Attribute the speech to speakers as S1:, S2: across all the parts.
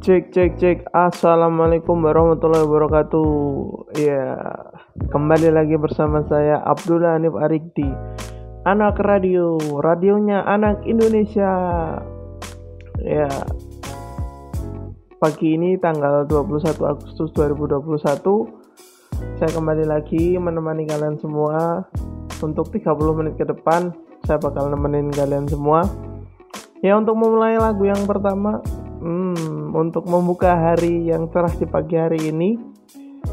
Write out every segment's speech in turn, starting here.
S1: Cek cek cek. Assalamualaikum warahmatullahi wabarakatuh. Ya Kembali lagi bersama saya Abdullah Hanif Arikdi. Anak radio Radionya anak Indonesia. Ya Pagi ini tanggal 21 Agustus 2021 Saya kembali lagi menemani kalian semua. Untuk 30 menit ke depan Saya bakal nemenin kalian semua. Ya untuk memulai lagu yang pertama Hmm, untuk membuka hari yang cerah di pagi hari ini,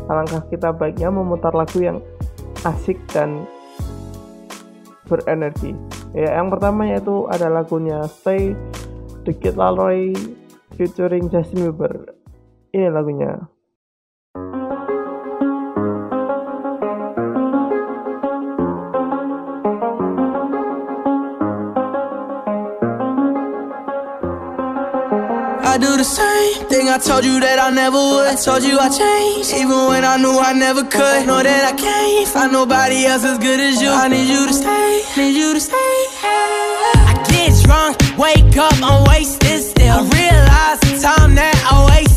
S1: alangkah kita baiknya memutar lagu yang asik dan berenergi. Ya, yang pertama yaitu ada lagunya Stay The Kid Laroi featuring Justin Bieber. Ini lagunya.
S2: I do the same thing I told you that I never would. I told you I changed, even when I knew I never could. Know that I can't find nobody else as good as you. I need you to stay, need you to stay. I get drunk, wake up, I'm wasted still. I realize the time that I wasted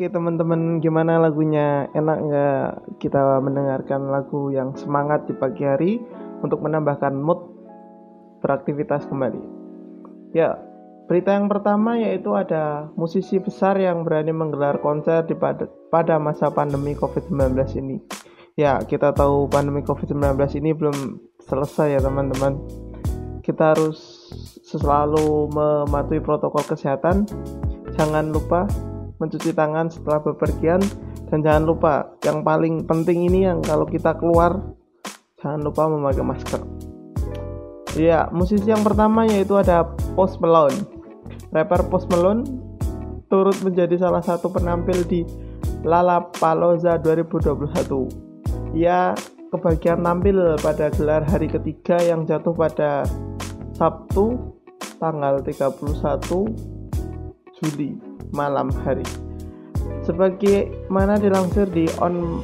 S1: Oke teman-teman, gimana lagunya? Enak nggak kita mendengarkan lagu yang semangat di pagi hari untuk menambahkan mood beraktivitas kembali? Ya, berita yang pertama yaitu ada musisi besar yang berani menggelar konser di pada, pada masa pandemi COVID-19 ini. Ya, kita tahu pandemi COVID-19 ini belum selesai ya teman-teman. Kita harus selalu mematuhi protokol kesehatan. Jangan lupa mencuci tangan setelah bepergian dan jangan lupa yang paling penting ini yang kalau kita keluar jangan lupa memakai masker. Ya, musisi yang pertama yaitu ada Post Malone. Rapper Post Malone turut menjadi salah satu penampil di Lollapalooza 2021. Ia kebagian tampil pada gelar hari ketiga yang jatuh pada Sabtu tanggal 31 Juli malam hari. Sebagaimana dilansir di On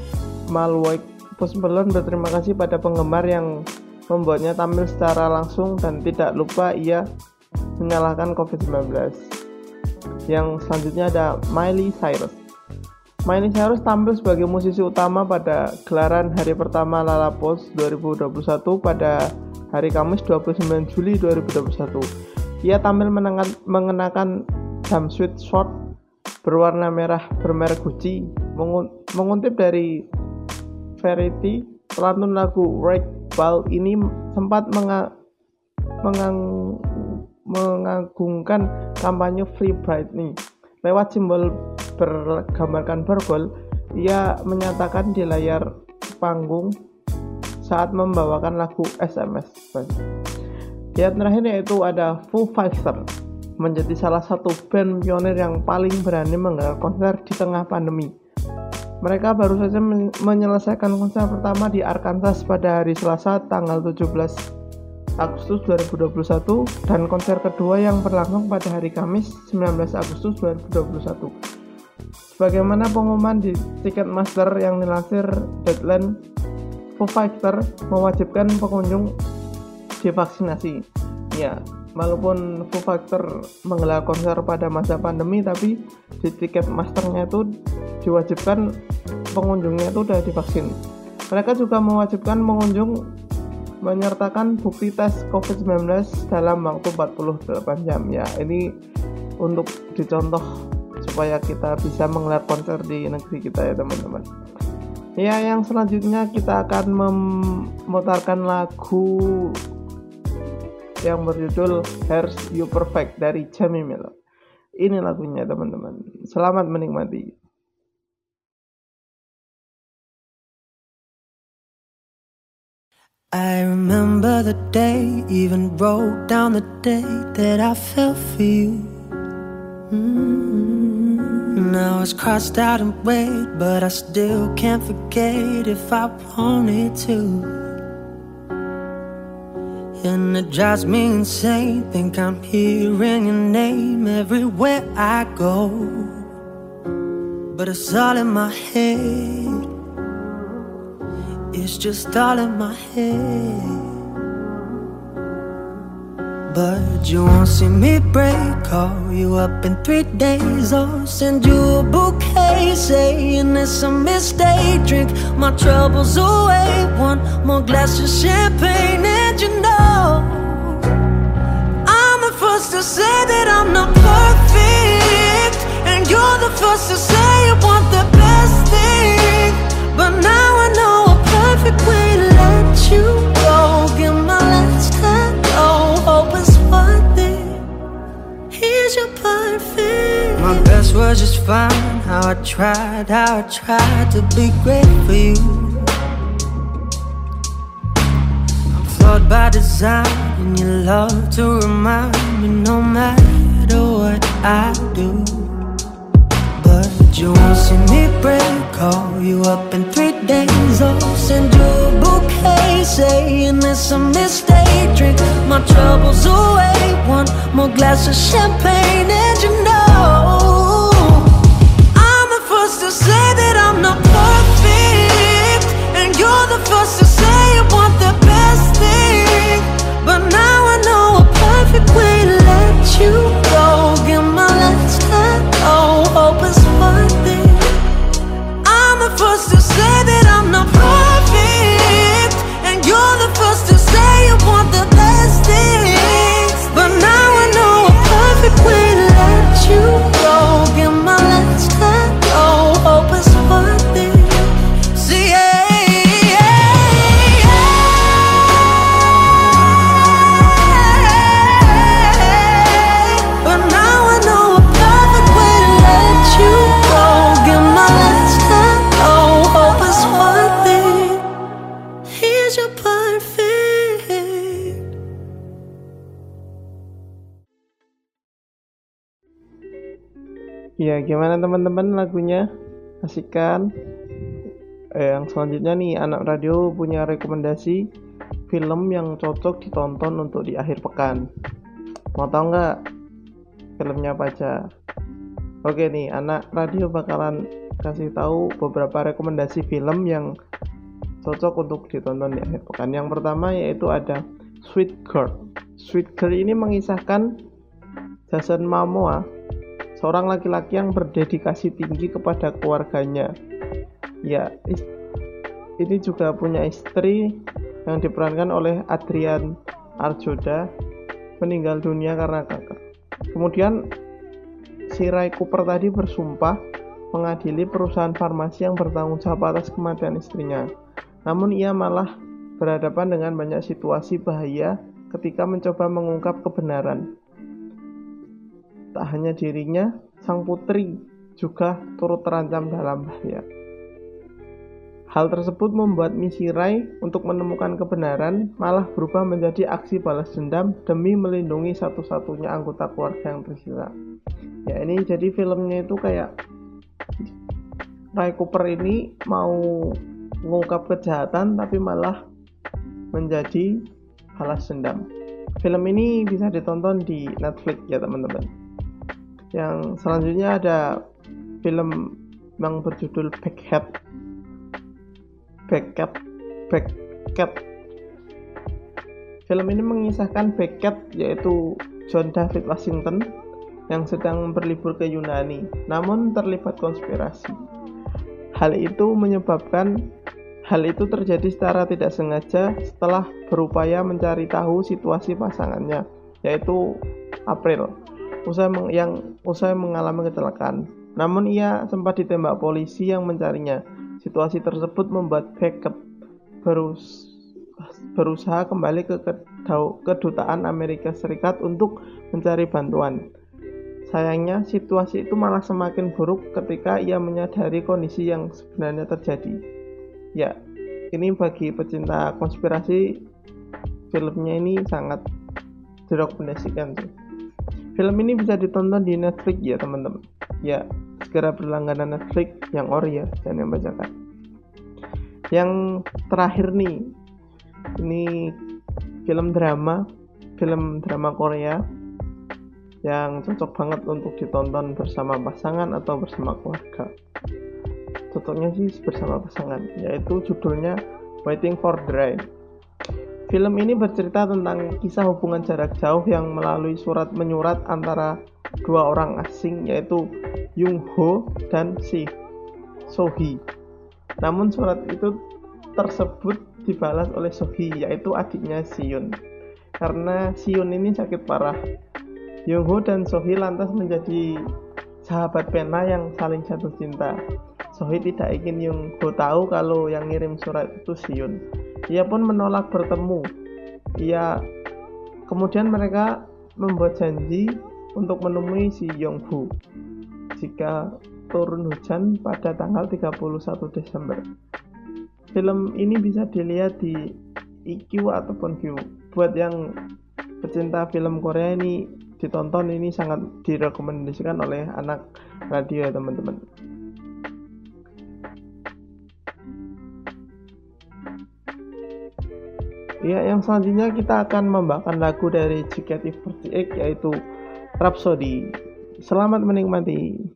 S1: Malwike, Post Malone berterima kasih pada penggemar yang membuatnya tampil secara langsung dan tidak lupa ia menyalahkan COVID-19. Yang selanjutnya ada Miley Cyrus. Miley Cyrus tampil sebagai musisi utama pada gelaran hari pertama Lollapalooza 2021 pada hari Kamis 29 Juli 2021. Ia tampil menengan- jumpsuit short berwarna merah bermerek Gucci mengutip dari Variety pelantun lagu Red Ball ini sempat menga- mengang- mengagungkan kampanye Free Britney lewat simbol bergambarkan borgol ia menyatakan di layar panggung saat membawakan lagu SMS. Yang terakhir yaitu ada Foo Fighters menjadi salah satu band pionir yang paling berani menggelar konser di tengah pandemi. Mereka baru saja menyelesaikan konser pertama di Arkansas pada hari Selasa tanggal 17 Agustus 2021 dan konser kedua yang berlangsung pada hari Kamis 19 Agustus 2021. Sebagaimana pengumuman di Ticketmaster yang dilansir Deadline, Foo Fighter mewajibkan pengunjung divaksinasi. Ya, walaupun Foo Fighter menggelar konser pada masa pandemi, tapi di Ticketmasternya itu diwajibkan pengunjungnya itu sudah divaksin. Mereka juga mewajibkan pengunjung menyertakan bukti tes COVID-19 dalam waktu 48 jam ya ini untuk dicontoh supaya kita bisa menggelar konser di negeri kita ya teman-teman ya yang selanjutnya kita akan memutarkan lagu yang berjudul You Perfect dari Jamie Miller ini lagunya teman-teman selamat menikmati
S3: I remember the day, even wrote down the day that I fell for you. Mm-hmm. Now it's crossed out and weighed, but I still can't forget if I wanted to. And it drives me insane. Think I'm hearing your name everywhere I go. But it's all in my head. It's just all in my head. But you won't see me break. Call you up in three days or send you a bouquet saying it's a mistake. Drink my troubles away. One more glass of champagne, first to say that I'm not perfect, and you're the first to say you want the best thing. But now I know a perfect way to let you go. Give my last hello. Oh, hope it's worth it. Here's your perfect. My best was just fine. How I tried, how I tried to be great for you. Flawed by design, and you love to remind me no matter what I do. But you won't see me break. Call you up in three days. I'll send you a bouquet saying it's a mistake. Drink my troubles away. One more glass of champagne, and you know I'm the first to say that I'm not perfect, and you're the first to you
S1: Gimana teman-teman lagunya? Asik kan? Eh, yang selanjutnya nih, anak radio punya rekomendasi film yang cocok ditonton untuk di akhir pekan. Mau tau nggak filmnya apa aja? Oke nih, anak radio bakalan kasih tahu beberapa rekomendasi film yang cocok untuk ditonton di akhir pekan. Yang pertama yaitu ada Sweet Girl. Sweet Girl ini mengisahkan Jason Momoa seorang laki-laki yang berdedikasi tinggi kepada keluarganya. Ya, ini juga punya istri yang diperankan oleh Adrian Arjoda meninggal dunia karena kanker. Kemudian si Ray Cooper tadi bersumpah mengadili perusahaan farmasi yang bertanggung jawab atas kematian istrinya. Namun ia malah berhadapan dengan banyak situasi bahaya ketika mencoba mengungkap kebenaran. Tak hanya dirinya, sang putri juga turut terancam dalam bahaya. Hal tersebut membuat misi Rai untuk menemukan kebenaran malah berubah menjadi aksi balas dendam demi melindungi satu-satunya anggota keluarga yang tersisa. Ya ini jadi filmnya itu kayak Ray Cooper ini mau mengungkap kejahatan tapi malah menjadi balas dendam. Film ini bisa ditonton di Netflix ya teman-teman. Yang selanjutnya ada film yang berjudul Backhead. Beckett Beckett Film ini mengisahkan Beckett yaitu John David Washington yang sedang berlibur ke Yunani namun terlibat konspirasi. Hal itu menyebabkan hal itu terjadi secara tidak sengaja setelah berupaya mencari tahu situasi pasangannya yaitu April usai yang usai mengalami kecelakaan. Namun ia sempat ditembak polisi yang mencarinya Situasi tersebut membuat Beckett berus berusaha kembali ke kedutaan Amerika Serikat untuk mencari bantuan. Sayangnya, situasi itu malah semakin buruk ketika ia menyadari kondisi yang sebenarnya terjadi. Ya, ini bagi pecinta konspirasi, filmnya ini sangat direkomendasikan sih. Film ini bisa ditonton di Netflix ya teman-teman. Ya, segera berlangganan Netflix yang ori ya dan yang bacakan yang terakhir nih ini film drama film drama Korea yang cocok banget untuk ditonton bersama pasangan atau bersama keluarga. Cocoknya sih bersama pasangan yaitu judulnya Waiting for Rain Film ini bercerita tentang kisah hubungan jarak jauh yang melalui surat menyurat antara dua orang asing yaitu Jung Ho dan Si Sohee. Namun surat itu tersebut dibalas oleh Sohee yaitu adiknya Siyun. Karena Siyun ini sakit parah. Jung Ho dan Sohee lantas menjadi sahabat pena yang saling jatuh cinta. Sohee tidak ingin Jung Ho tahu kalau yang ngirim surat itu Siyun. Ia pun menolak bertemu. Ia kemudian mereka membuat janji untuk menemui si Yongbu jika turun hujan pada tanggal 31 Desember. Film ini bisa dilihat di IQ ataupun View. Buat yang pecinta film Korea ini ditonton ini sangat direkomendasikan oleh anak radio ya teman-teman. Ya, yang selanjutnya kita akan membawakan lagu dari JKT48 yaitu Rhapsody. Selamat menikmati.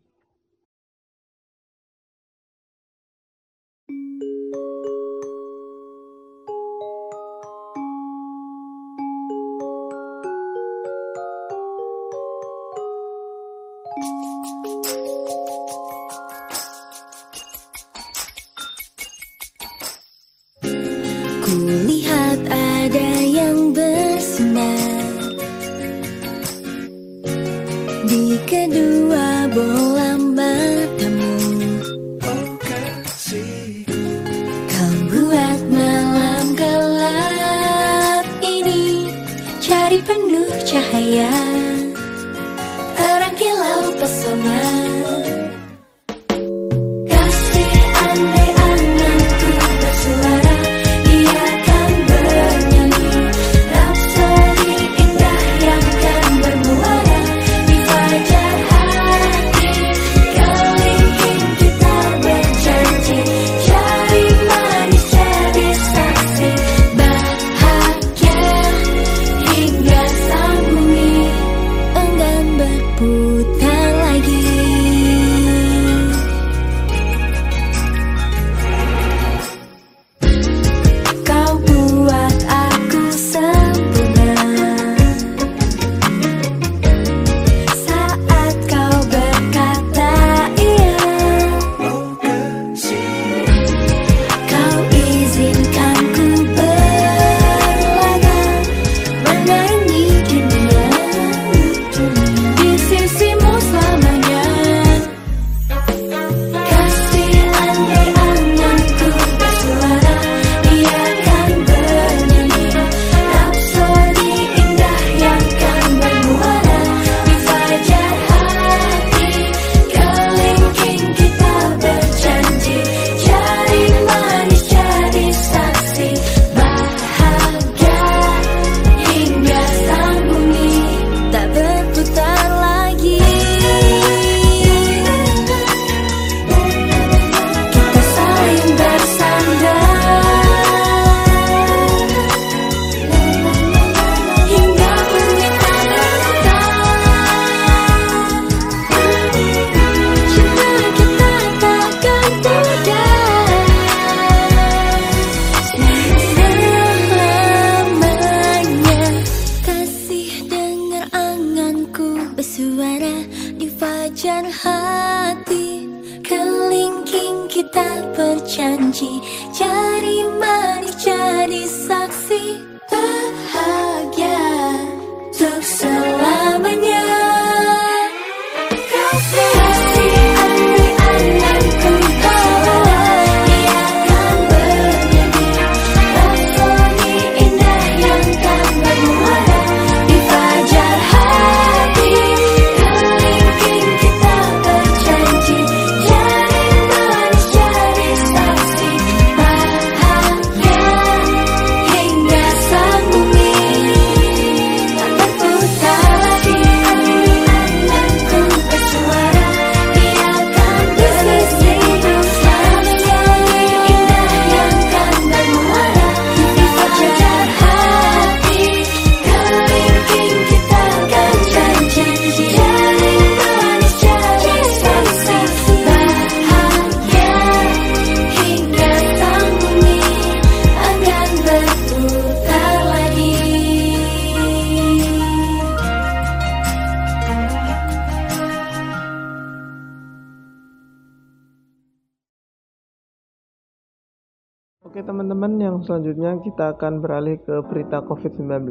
S1: Teman-teman, yang selanjutnya kita akan beralih ke berita COVID-19.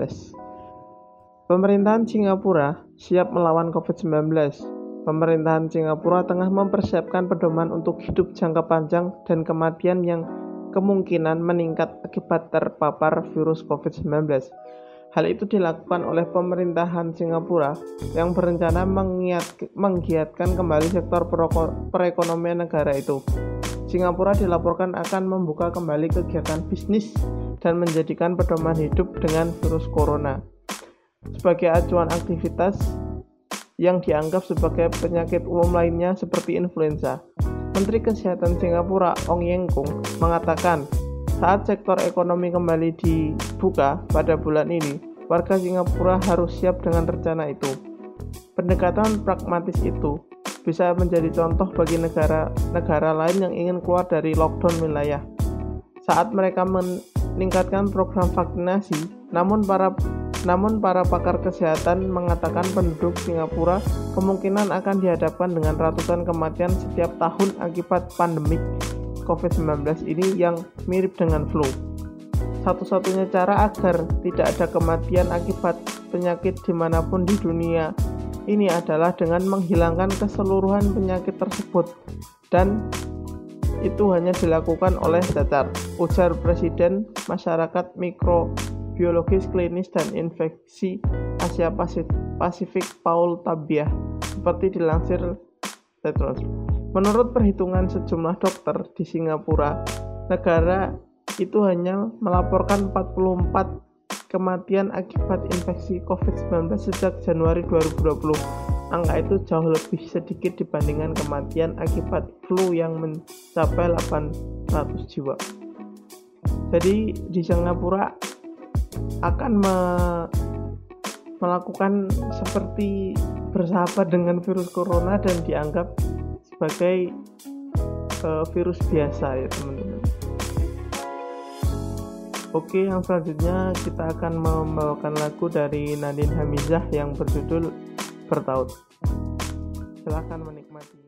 S1: Pemerintahan Singapura siap melawan COVID-19. Pemerintahan Singapura tengah mempersiapkan pedoman untuk hidup jangka panjang dan kematian yang kemungkinan meningkat akibat terpapar virus COVID-19. Hal itu dilakukan oleh pemerintahan Singapura yang berencana menggiatkan kembali sektor perekonomian negara itu. Singapura dilaporkan akan membuka kembali kegiatan bisnis dan menjadikan pedoman hidup dengan virus corona sebagai acuan aktivitas yang dianggap sebagai penyakit umum lainnya seperti influenza. Menteri Kesehatan Singapura Ong Yeng Kung mengatakan, saat sektor ekonomi kembali dibuka pada bulan ini, warga Singapura harus siap dengan rencana itu. Pendekatan pragmatis itu bisa menjadi contoh bagi negara-negara lain yang ingin keluar dari lockdown wilayah. Saat mereka meningkatkan program vaksinasi, namun para namun para pakar kesehatan mengatakan penduduk Singapura kemungkinan akan dihadapkan dengan ratusan kematian setiap tahun akibat pandemik COVID-19 ini yang mirip dengan flu. Satu-satunya cara agar tidak ada kematian akibat penyakit di mana pun di dunia ini adalah dengan menghilangkan keseluruhan penyakit tersebut dan itu hanya dilakukan oleh cacar, ujar Presiden Masyarakat Mikrobiologis Klinis dan Infeksi Asia Pasifik Paul Tabiah, seperti dilansir Tetros. Menurut perhitungan sejumlah dokter di Singapura, negara itu hanya melaporkan 44 kematian akibat infeksi COVID-19 sejak Januari 2020. Angka itu jauh lebih sedikit dibandingkan kematian akibat flu yang mencapai 800 jiwa. Jadi di Singapura akan me melakukan seperti bersahabat dengan virus corona dan dianggap sebagai uh, virus biasa ya teman-teman. Oke, yang selanjutnya kita akan membawakan lagu dari Nadine Hamizah yang berjudul Bertaut. Silahkan menikmati.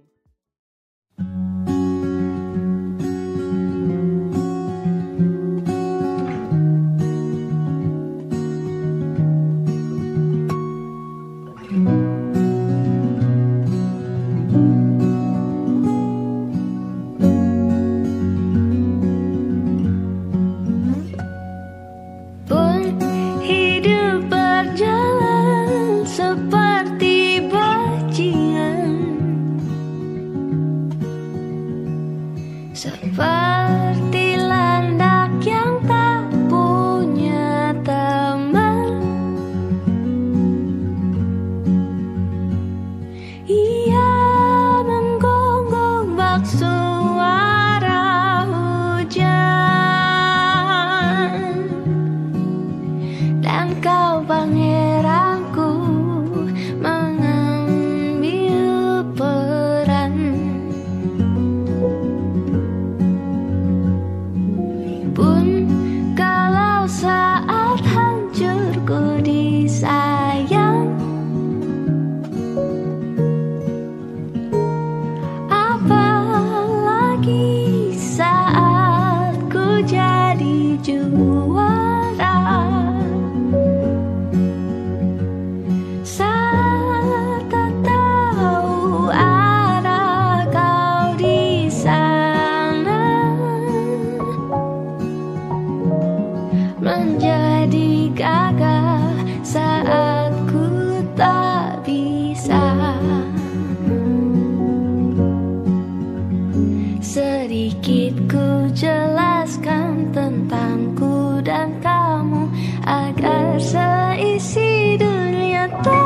S4: Dunia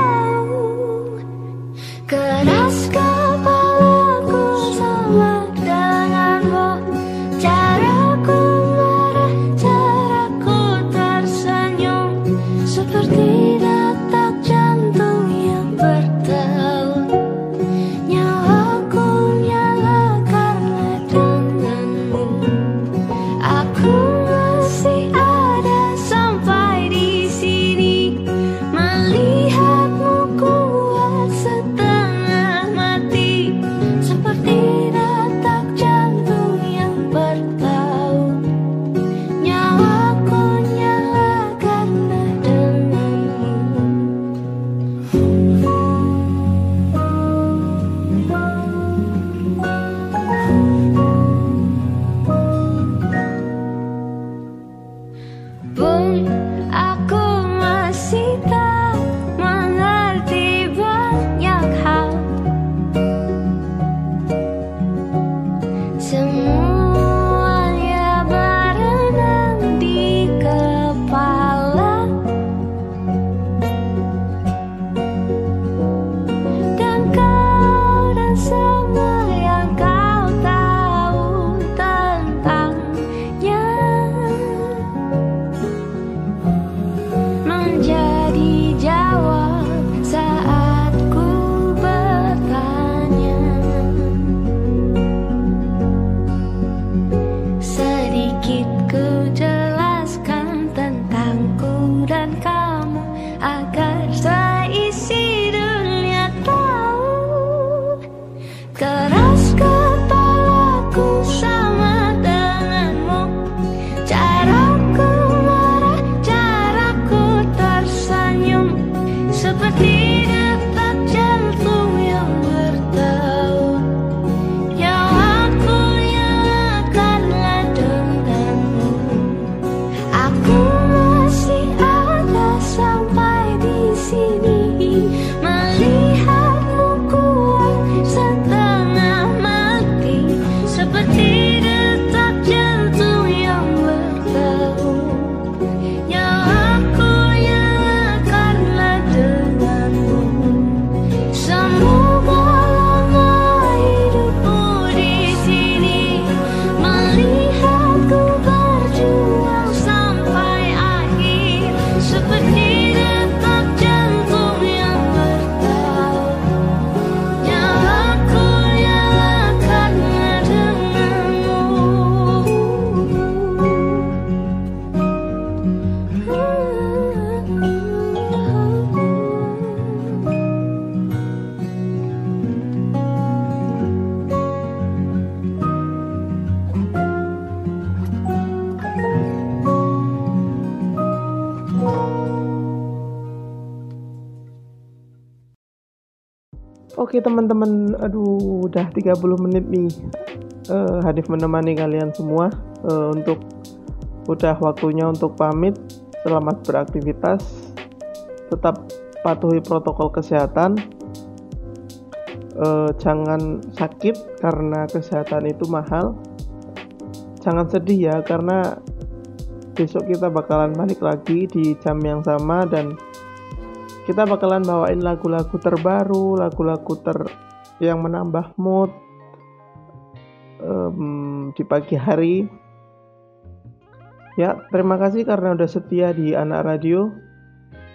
S1: Oke teman-teman, aduh udah 30 menit nih Eh, Hanif menemani kalian semua Eh, untuk udah waktunya untuk pamit. Selamat beraktivitas. Tetap patuhi protokol kesehatan. Eh, jangan sakit karena kesehatan itu mahal. Jangan sedih ya karena besok kita bakalan balik lagi di jam yang sama dan kita bakalan bawain lagu-lagu terbaru, lagu-lagu ter yang menambah mood em, di pagi hari. Ya, terima kasih karena udah setia di anak radio.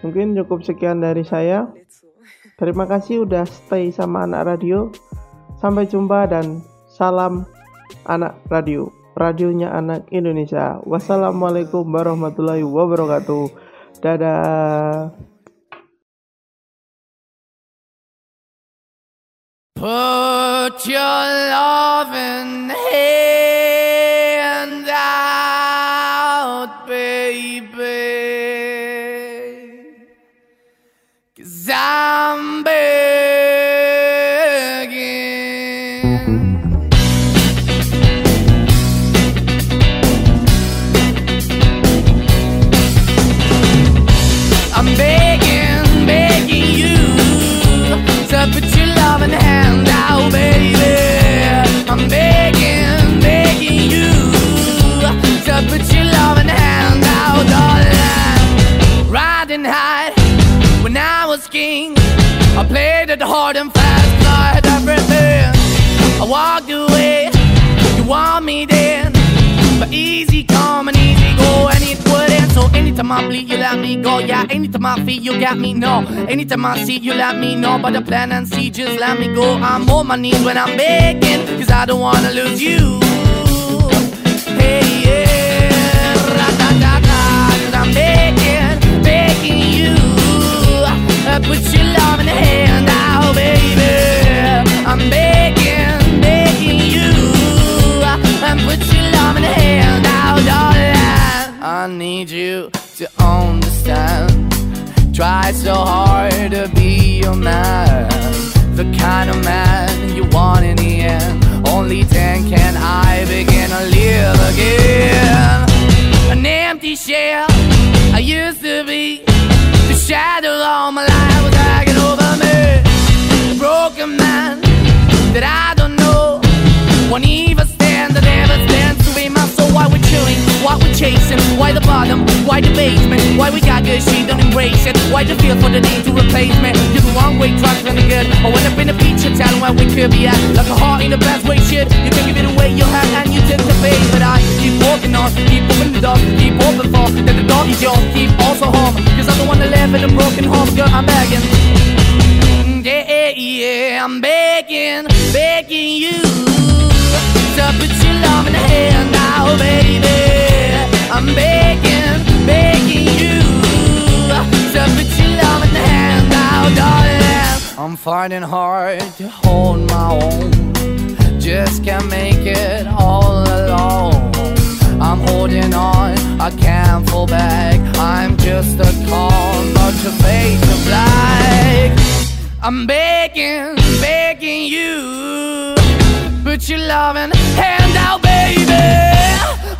S1: Mungkin cukup sekian dari saya. Terima kasih udah stay sama anak radio. Sampai jumpa dan salam anak radio. Radionya anak Indonesia. Wassalamualaikum warahmatullahi wabarakatuh. Dadah.
S2: Put your love in anytime I bleed, you let me go. Yeah, anytime I feel, you got me. No, anytime I see, you let me know. But the plan and see, just let me go. I'm on my knees when I'm begging, cause I don't wanna lose you. Hey, yeah, ra-da-da-da, cause I'm begging, begging you. Uh, put your love in the hand shell I used to be. The shadow all my life was hanging over me. A broken man that I don't know. Won't even stand, that never stands why we're chasing, why the bottom, why the basement, why we got good, she don't embrace it. Why the feel for the need to replace me? You're the wrong way, trying to good. I went up in a feature town where we could be at. Like a heart in the best way, shit. You can give it away, you have, and you tend to pay. But I keep walking on, keep moving the door, keep open for that the dog is yours, keep also home. Cause I'm the one that live in a broken home, girl, I'm begging. Mm, yeah, yeah, I'm begging, begging you to put your love in the hand now, baby. I'm fighting hard to hold my own, just can't make it all alone. I'm holding on, I can't fall back. I'm just a call, but your face of black. I'm begging, begging you. Put your loving hand out, baby.